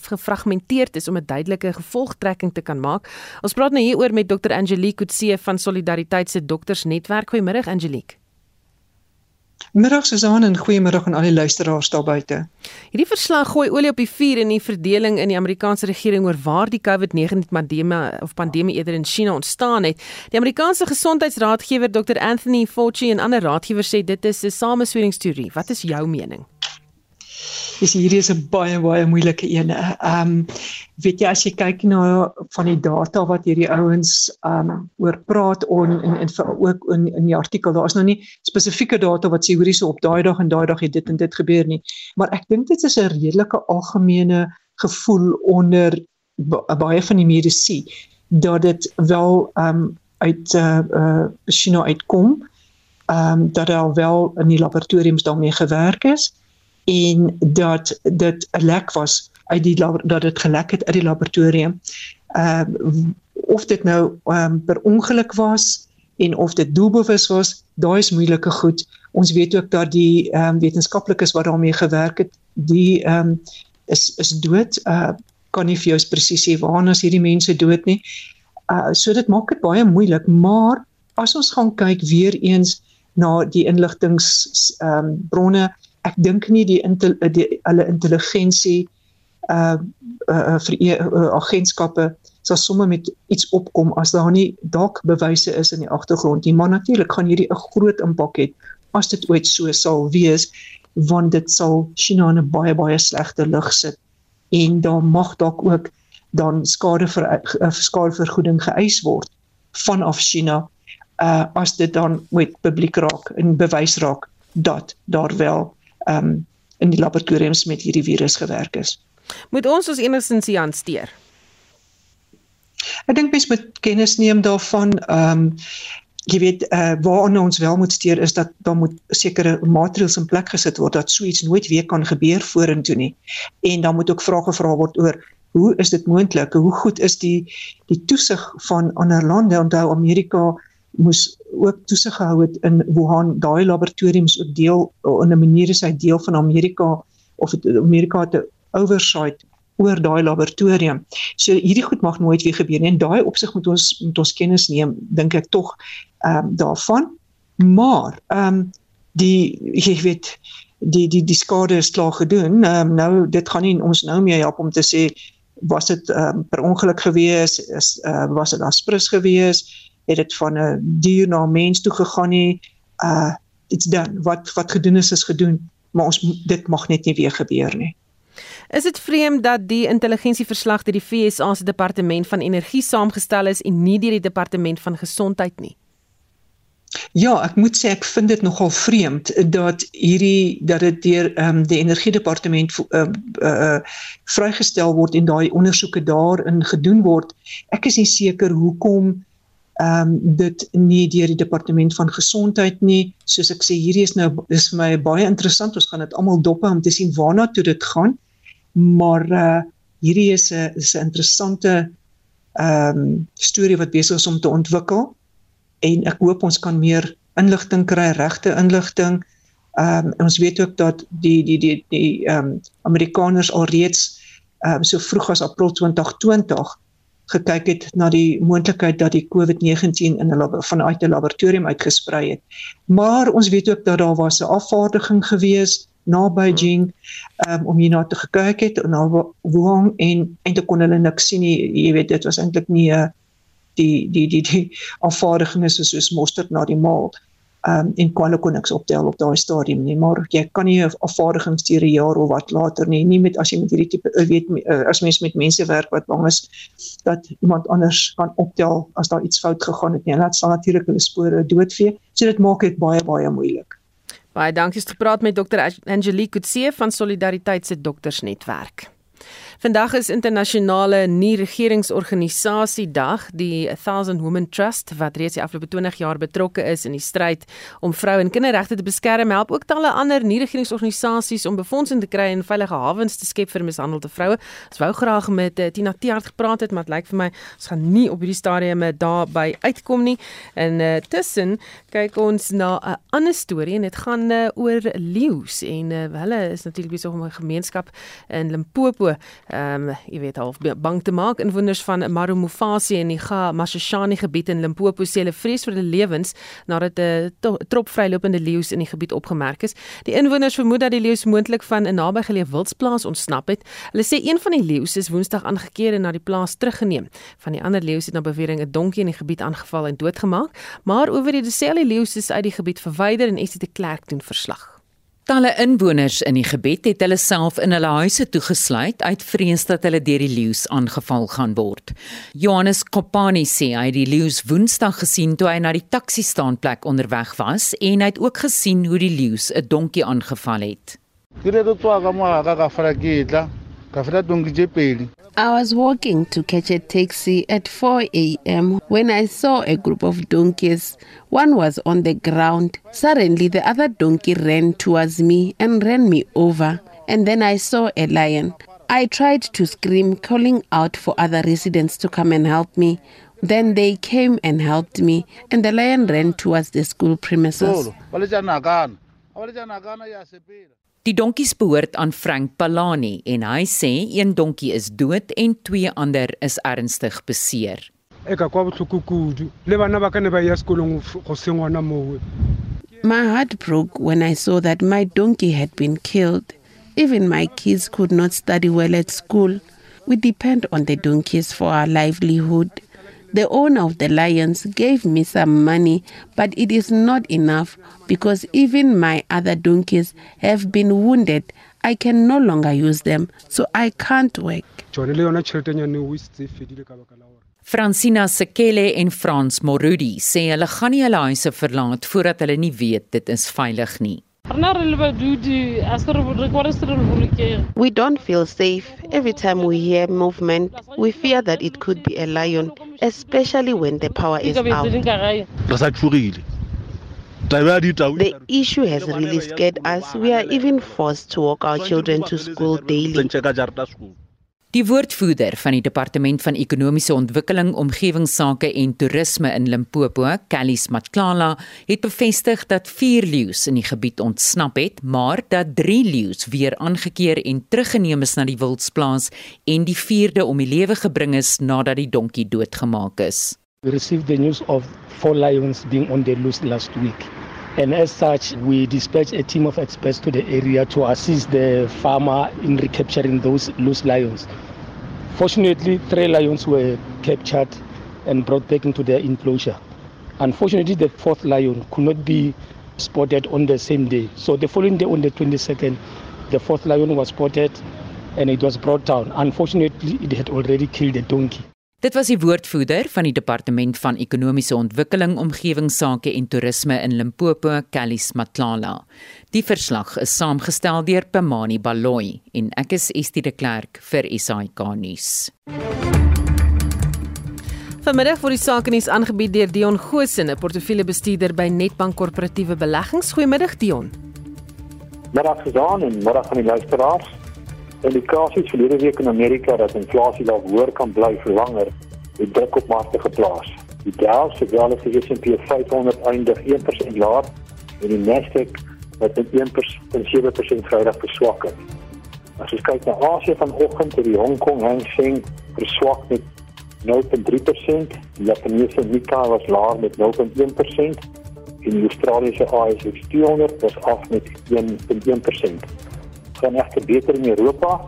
gefragmenteerd is om 'n duidelike gevolgtrekking te kan maak. Ons praat nou hieroor met Dr Angelique Kutse van Solidariteit se doktersnetwerk. Goeiemôre Angelique. Middag Susan en goeiemôre aan al die luisteraars daar buite. Hierdie verslag gooi olie op die vuur in die verdeling in die Amerikaanse regering oor waar die COVID-19 pandemie of pandemie eerder in China ontstaan het. Die Amerikaanse gesondheidsraadgewer Dr Anthony Fauci en ander raadgewers sê dit is 'n samesweringsteorie. Wat is jou mening? Dis hierdie is 'n baie baie moeilike een. Ehm um, weet jy as jy kyk na van die data wat hierdie ouens ehm um, oor praat on en en vir ook in in die artikel daar is nou nie spesifieke data wat sê hoorie so op daai dag en daai dag het dit en dit gebeur nie. Maar ek dink dit is 'n redelike algemene gevoel onder baie van die medisy dat dit wel ehm um, uit uh uh China uitkom. Ehm um, dat daar wel in die laboratoriums daarmee gewerk is en dat dit 'n lek was uit die dat dit gelek het uit die laboratorium. Ehm uh, of dit nou um, per ongeluk was en of dit doelbewus was, daai is moeilike goed. Ons weet ook dat die ehm um, wetenskaplikes wat daarmee gewerk het, die ehm um, is is dood. Uh kan nie vir jou presies sê waarna is hierdie mense dood nie. Uh so dit maak dit baie moeilik, maar as ons gaan kyk weer eens na die inligtings ehm um, bronne ek dink nie die intel, die hulle intelligensie uh uh vir uh, uh, agentskappe sal sommer met iets opkom as daar nie dalk bewyse is in die agtergrond nie. Maar natuurlik gaan hierdie 'n groot impak hê as dit ooit so sal wees want dit sal China in 'n baie baie slegte lig sit. En daar mag dalk ook dan skade vir uh, skadevergoeding geëis word vanaf China uh as dit dan ooit publiek raak en bewys raak dat daar wel um, in die laboratoriums met hierdie virus gewerk is. Moet ons ons enigstens hier hanteer? Ek dink mens moet kennis neem daarvan ehm um, jy weet uh, waarna ons wel moet steur is dat daar moet sekere maatreëls in plek gesit word dat so iets nooit weer kan gebeur vorentoe nie. En dan moet ook vrae gevra word oor hoe is dit moontlik? Hoe goed is die die toesig van ander lande? Onthou Amerika moes ook toesig gehou het in Wuhan daai laboratoriums ook deel in 'n manier is hy deel van Amerika of het Amerika 'n oversight oor daai laboratorium. So hierdie goed mag nooit weer gebeur nie. In daai opsig moet ons moet ons kennis neem dink ek tog ehm um, daarvan. Maar ehm um, die jy weet die die die skade is klaar gedoen. Ehm um, nou dit gaan nie ons nou meer help om te sê was dit ehm um, per ongeluk gewees is uh, was dit aspres gewees het dit van 'n dier na 'n mens toe gegaan nie. Uh dit's dan wat wat gedoen is is gedoen, maar ons dit mag net nie weer gebeur nie. Is dit vreemd dat die intelligensieverslag deur die FSA se departement van energie saamgestel is en nie deur die departement van gesondheid nie? Ja, ek moet sê ek vind dit nogal vreemd dat hierdie dat dit deur ehm um, die energiedepartement uh, uh vrygestel word en daai ondersoeke daarin gedoen word. Ek is nie seker hoekom ehm um, dit nie deur die departement van gesondheid nie. Soos ek sê, hierdie is nou is vir my baie interessant. Ons gaan dit almal dop om te sien waarna toe dit gaan. Maar uh hierdie is 'n is 'n interessante ehm um, storie wat besig is om te ontwikkel en ek hoop ons kan meer inligting kry, regte inligting. Ehm um, ons weet ook dat die die die die ehm um, Amerikaners alreeds ehm um, so vroeg as April 2020 gekyk het na die moontlikheid dat die COVID-19 in 'n vanuit 'n laboratorium uitgesprei het. Maar ons weet ook dat daar was 'n afvaardiging gewees na Beijing um, om hierna te gekyk het na Wuhan en eintlik kon hulle niks sien nie. Jy weet dit was eintlik nie 'n die die die die afvaardiging is soos mosterd na die maal. Ehm um, en kwale kon niks optel op daai stadium nie maar jy kan nie 'n afvaardiging stuur 'n jaar of wat later nie. Nie met as jy met hierdie tipe weet as mens met mense werk wat bang is dat iemand anders kan optel as daar iets fout gegaan het nie. En dit sal natuurlik hulle spore doodvee. So dit maak dit baie baie moeilik. Baie dankie het gepraat met dokter Angelique Kutse van Solidariteit se doktersnetwerk. Vandag is internasionale nie-regeringsorganisasie dag, die 1000 Women Trust wat reeds die afgelope 20 jaar betrokke is in die stryd om vrou en kinderregte te beskerm, help ook talle ander nie-regeringsorganisasies om befondsing te kry en veilige hawens te skep vir mishandelde vroue. Ons wou graag met uh, Tina Tiart gepraat het, maar dit lyk vir my ons gaan nie op hierdie stadium daarby uitkom nie. En uh, tussen kyk ons na 'n uh, ander storie en dit gaan uh, oor leeu's en uh, hulle is natuurlik besig om 'n gemeenskap in Limpopo ehm um, jy weet half bang te maak inwoners van Marumufasi en die Gamashashani gebied in Limpopo sê hulle vrees vir hulle lewens nadat 'n trop vrylopende leeu's in die gebied opgemerk is. Die inwoners vermoed dat die leeu's moontlik van 'n nabygeleë wildsplaas ontsnap het. Hulle sê een van die leeu's is Woensdag aangekeer en na die plaas teruggeneem. Van die ander leeu's het na bewering 'n donkie in die gebied aangeval en doodgemaak, maar oor die sê hulle leeu's is uit die gebied verwyder en Esie de Klerk doen verslag. Talle inwoners in die gebied het hulle self in hulle huise toegesluit uit vrees dat hulle deur die leeu's aangeval gaan word. Johannes Kopani sê hy het die leeu's Woensdag gesien toe hy na die taxi-staanplek onderweg was en hy het ook gesien hoe die leeu's 'n donkie aangeval het. Gaan maar ga ga frakitla. Ka fira donkie je peli. I was walking to catch a taxi at 4 a.m. when I saw a group of donkeys. One was on the ground. Suddenly, the other donkey ran towards me and ran me over. And then I saw a lion. I tried to scream, calling out for other residents to come and help me. Then they came and helped me, and the lion ran towards the school premises. Die donkies behoort aan Frank Palani en hy sê een donkie is dood en twee ander is ernstig beseer. Ek kwa botlhoko kudu le bana ba ka ne ba ya sekolong go sengwana moo. My heart broke when I saw that my donkey had been killed. Even my kids could not study well at school. We depend on the donkeys for our livelihood. The owner of the lions gave me some money, but it is not enough because even my other donkeys have been wounded. I can no longer use them, so I can't work. Francina Sekele en Frans Morudi sê hulle gaan nie hulle huise verlaat voordat hulle nie weet dit is veilig nie. We don't feel safe. Every time we hear movement, we fear that it could be a lion, especially when the power is out. The issue has really scared us. We are even forced to walk our children to school daily. Die woordvoerder van die Departement van Ekonomiese Ontwikkeling, Omgewingsake en Toerisme in Limpopo, Kellis Matlala, het bevestig dat 4 leeu's in die gebied ontsnap het, maar dat 3 leeu's weer aangekeer en teruggeneem is na die wildsplaas en die 4de om die lewe gebring is nadat die donkie doodgemaak is. We received the news of 4 lions being on the loose last week. And as such, we dispatched a team of experts to the area to assist the farmer in recapturing those loose lions. Fortunately, three lions were captured and brought back into their enclosure. Unfortunately, the fourth lion could not be spotted on the same day. So the following day, on the 22nd, the fourth lion was spotted and it was brought down. Unfortunately, it had already killed a donkey. Dit was die woordvoerder van die Departement van Ekonomiese Ontwikkeling, Omgewingsake en Toerisme in Limpopo, Kellis Matlala. Die verslag is saamgestel deur Pamani Baloyi en ek is Estie de Klerk vir SAK nuus. Vanmiddag word die sake nuus aangebied deur Dion Goosen, 'n portefeuljebestuurder by Netbank Korporatiewe Beleggings. Goeiemiddag Dion. Middag gedaan en middag aan die luisteraars. Indikasies verlede week in Amerika dat inflasie dalk hoër kan bly vir langer, het druk op markte geplaas. Die Dow se relasie S&P 500 eindig 1% laer en die Nasdaq het met 1.7% Vrydag verswak. As ons kyk na Asië vanoggend, het die Hong Kong Hang Seng verswak met 0.3%, die Japannese Nikkei was laer met 0.1% en die Australiese ASX 200 was af met 1.1% gaan egter beter in Europa.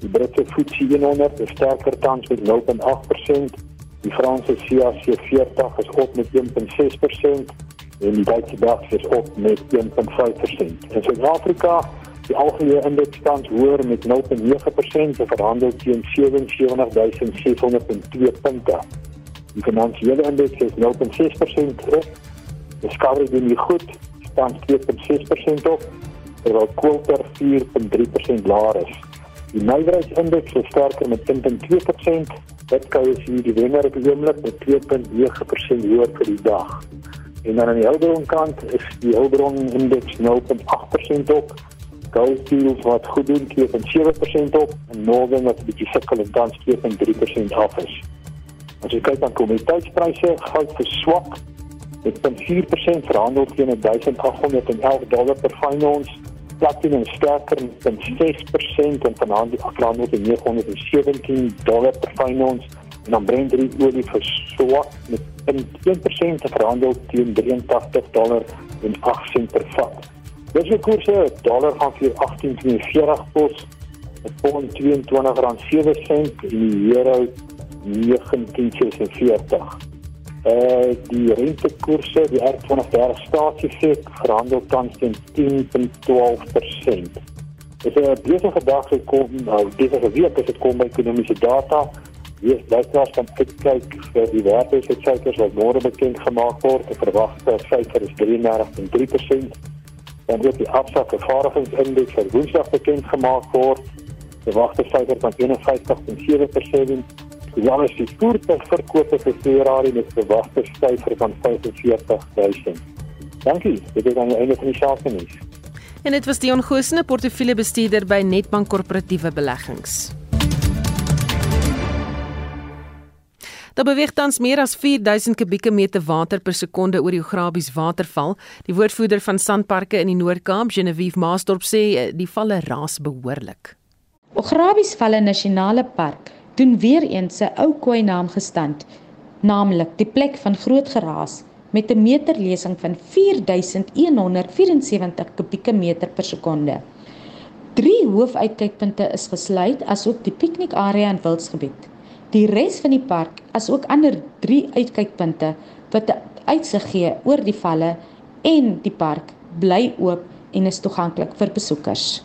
Die Britse FTSE 100 is sterker tans met 0.8%. Die Franse CAC 40 is op met 1.6%. en die Duitse DAX is op met 1.5%. In Suid-Afrika die algemene indeks staan hoër met 0.9% en verhandel teen 77602 punte. Die finansiële indeks is 0.6% op. Die skare doen nie goed, staan 2.6% op terwyl koper 4.3% laer is. Die nywerheidsindeks is sterker met 10.2%. Dit kan jy sien die wenner op die oomblik met 2.9% hoër vir die dag. En dan aan die Hulbron kant is die Hulbron indeks 0.8% op. Gold Fields wat goed doen 2.7% op en Northern wat 'n bietjie sukkel en tans 2.3% af is. As jy kyk na kommoditeitspryse, goud verswak met 0.4% verhandel teen 1811 dollar per ons platinum sterker met 6% en vanaand afland met 917 dollar per ons en dan Brent olie verswak met 1% te verhandel teen 83 dollar en 8 sent per vat. Dis die koerse, dollar gaan vir 18.40 pos, 'n pond 22.07 sent en die euro 19.46. Uh die rentekoerse, die R20 staatsiefek verhandel tans teen 10.12%. Dit is 'n besige dag gekom, nou besige week as dit kom by ekonomiese data. Hier luisteraars kan kyk vir die werkloosheidsyfers wat môre bekend gemaak word. Die verwagte syfer is 33.3%. Dan word die afsakke vaardigheidsindeks vir Woensdag bekend gemaak word. Die verwagte syfer van 51.7%. Ja, as die voertuigverkope vir Ferrari met verwagte syfer van 45000. Dankie. Dit is aan die einde van die sake nuus. En dit was Dion Gosene, portefeuljebestuurder by Netbank Korporatiewe Beleggings. Daar beweeg tans meer as 4000 kubieke meter water per sekonde oor die Ograbies waterval. Die woordvoerder van Sandparke in die Noord-Kaap, Genevieve Maasdorp, sê eh, die valle raas behoorlik. Ograbies Valle Nasionale Park doen weer eens 'n ou koei naam gestand, naamlik die plek van groot geraas met 'n meterlesing van 4174 kubieke meter per sekonde. Drie hoofuitkykpunte is gesluit asook die piknikarea en wildsgebied. Die res van die park, asook ander 3 uitkykpunte wat uitsig gee oor die valle en die park, bly oop en is toeganklik vir besoekers.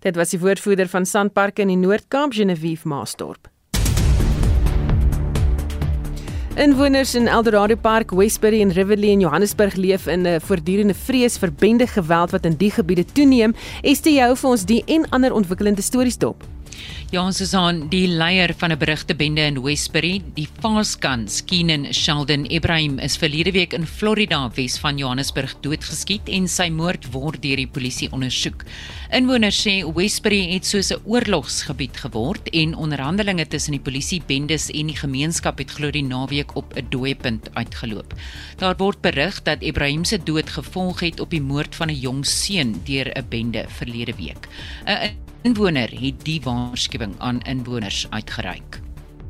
Dit was die woordvoerder van Sandparke in die Noord-Kaap, Genevieve Maasdorp. Inwoners in Eldorado Park, Westbury en Riverlea in Johannesburg leef in 'n voortdurende vrees vir bende geweld wat in die gebiede toeneem. Estie jou vir ons die en ander ontwikkelende stories dop. Ja, ons is aan die leier van 'n berugte bende in Westbury, die Faskans, Keenan Sheldon Ibrahim is verlede week in Florida Wes van Johannesburg doodgeskiet en sy moord word deur die polisie ondersoek. Inwoners sê Westbury het soos 'n oorlogsgebied geword en onderhandelinge tussen die polisie bendes en die gemeenskap het glo die naweek op 'n dooiepunt uitgeloop. Daar word berig dat Ibrahim se dood gevolg het op die moord van 'n jong seun deur 'n bende verlede week. 'n inwoner het die waarskuwing aan inwoners uitgereik.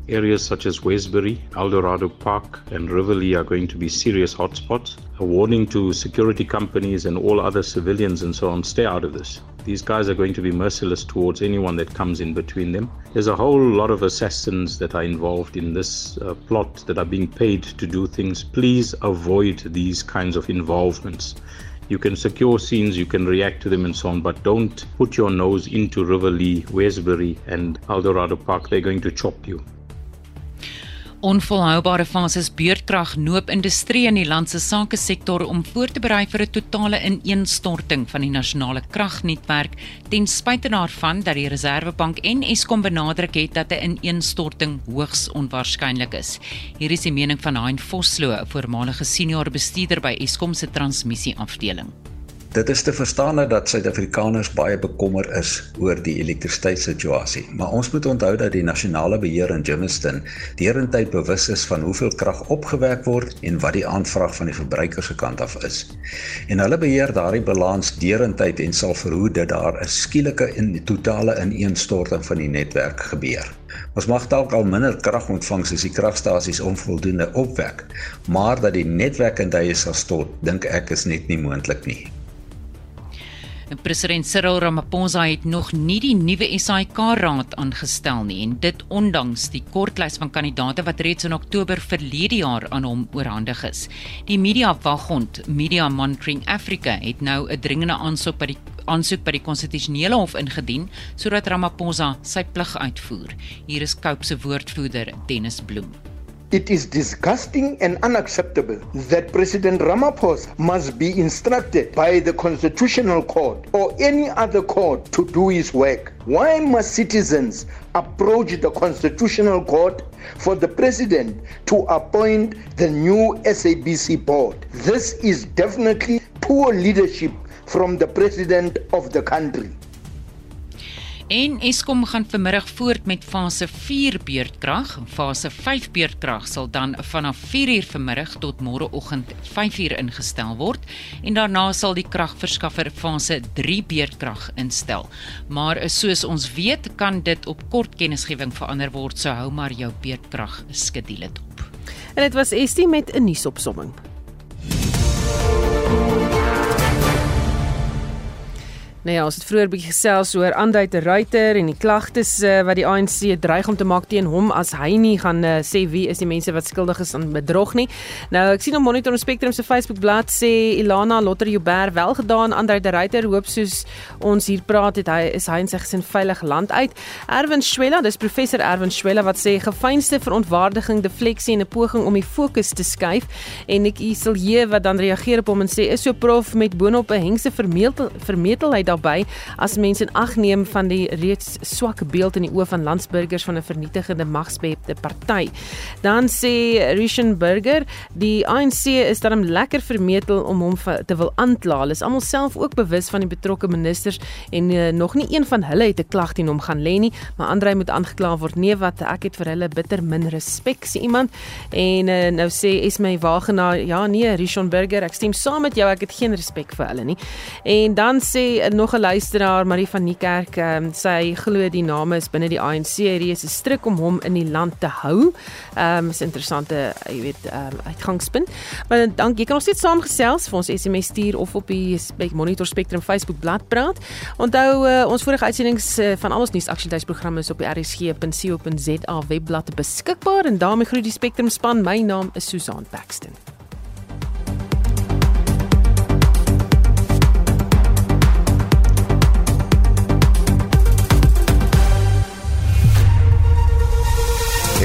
Areas such as Westbury, Eldorado Park, and Riverlea are going to be serious hotspots. A warning to security companies and all other civilians and so on stay out of this. These guys are going to be merciless towards anyone that comes in between them. There's a whole lot of assassins that are involved in this uh, plot that are being paid to do things. Please avoid these kinds of involvements. You can secure scenes, you can react to them and so on, but don't put your nose into River Lee, Westbury, and Eldorado Park. They're going to chop you. Onvolhoubare fases beurtkrag noop industrie in die land se sake sektor om voor te berei vir 'n totale ineenstorting van die nasionale kragnetwerk ten spyte daarvan dat die Reserwebank en Eskom benadruk het dat 'n ineenstorting hoogs onwaarskynlik is. Hier is die mening van Hein Vosloo, 'n voormalige senior bestuurder by Eskom se transmissieafdeling. Dit is te verstaan dat Suid-Afrikaners baie bekommer is oor die elektrisiteitssituasie, maar ons moet onthou dat die nasionale beheer in Germiston derentyd bewus is van hoeveel krag opgewek word en wat die aanvraag van die verbruiker se kant af is. En hulle beheer daardie balans derentyd en sal verhoed dat daar 'n skielike en totale ineenstorting van die netwerk gebeur. Ons mag dalk al minder krag ontvang as die kragstasies onvoldoende opwek, maar dat die netwerk in duie sal stort, dink ek is net nie moontlik nie. En president Cyril Ramaphosa het nog nie die nuwe SAIK-raad aangestel nie en dit ondanks die kortlys van kandidaate wat reeds in Oktober verlede jaar aan hom oorhandig is. Die media waghond Media Monitoring Africa het nou 'n dringende aansoek by die aansoek by die konstitusionele hof ingedien sodat Ramaphosa sy plig uitvoer. Hier is Cope se woordvoerder Dennis Bloem. It is disgusting and unacceptable that President Ramaphosa must be instructed by the Constitutional Court or any other court to do his work. Why must citizens approach the Constitutional Court for the President to appoint the new SABC board? This is definitely poor leadership from the President of the country. En Eskom gaan vanmiddag voort met fase 4 beurtkrag. Fase 5 beurtkrag sal dan vanaf 4uur vanmiddag tot môreoggend 5uur ingestel word en daarna sal die kragverskaffer fase 3 beurtkrag instel. Maar soos ons weet, kan dit op kort kennisgewing verander word, so hou maar jou beurtkrag skedule dop. En dit was Estie met 'n nuusopsomming. Nou ja, ons het vroeër bietjie gesels oor Andrei de Ruyter en die klagtes uh, wat die ANC dreig om te maak teen hom as hy nie gaan uh, sê wie is die mense wat skuldig is aan bedrog nie. Nou ek sien op Monitor en Spectrum se Facebook bladsy sê Ilana Lotter Joubert wel gedaan Andrei de Ruyter hoop soos ons hier praat het hy is hy in sy gesin veilig land uit. Erwin Schwella, dis professor Erwin Schwella wat sê gefeinste verontwaardiging, defleksie en 'n poging om die fokus te skuif en ek Iselje wat dan reageer op hom en sê is so prof met boonop 'n hengse vermetel vermetelheid daarbey as mense in ag neem van die reeds swak beeld in die oë van landsburgers van 'n vernietigende magsbepte party. Dan sê Rischenberger, die ANC is daarom lekker vermetel om hom te wil aankla. Hulle is almal self ook bewus van die betrokke ministers en uh, nog nie een van hulle het 'n klag teen hom gaan lê nie, maar Andrei moet aangekla word. Nee, wat ek het vir hulle bitter min respek sê iemand. En uh, nou sê Esme Wagenaar, ja nee, Rischenberger, ek stem saam met jou, ek het geen respek vir hulle nie. En dan sê uh, 'n luisteraar, Marie van Niekerk, um, sy glo die name is binne die ANC, is 'n stryk om hom in die land te hou. Ehm um, is interessante, jy weet, um, uitgangspunt. Maar dank, jy kan ons steeds saamgesels vir ons SMS stuur of op die Monitor Spectrum Facebook bladsy praat. Onthou uh, ons vorige uitsendings uh, van al ons nuusaktualiteitsprogramme is op die rsg.co.za webblad beskikbaar en daarmee groet die Spectrum span. My naam is Susan Paxton.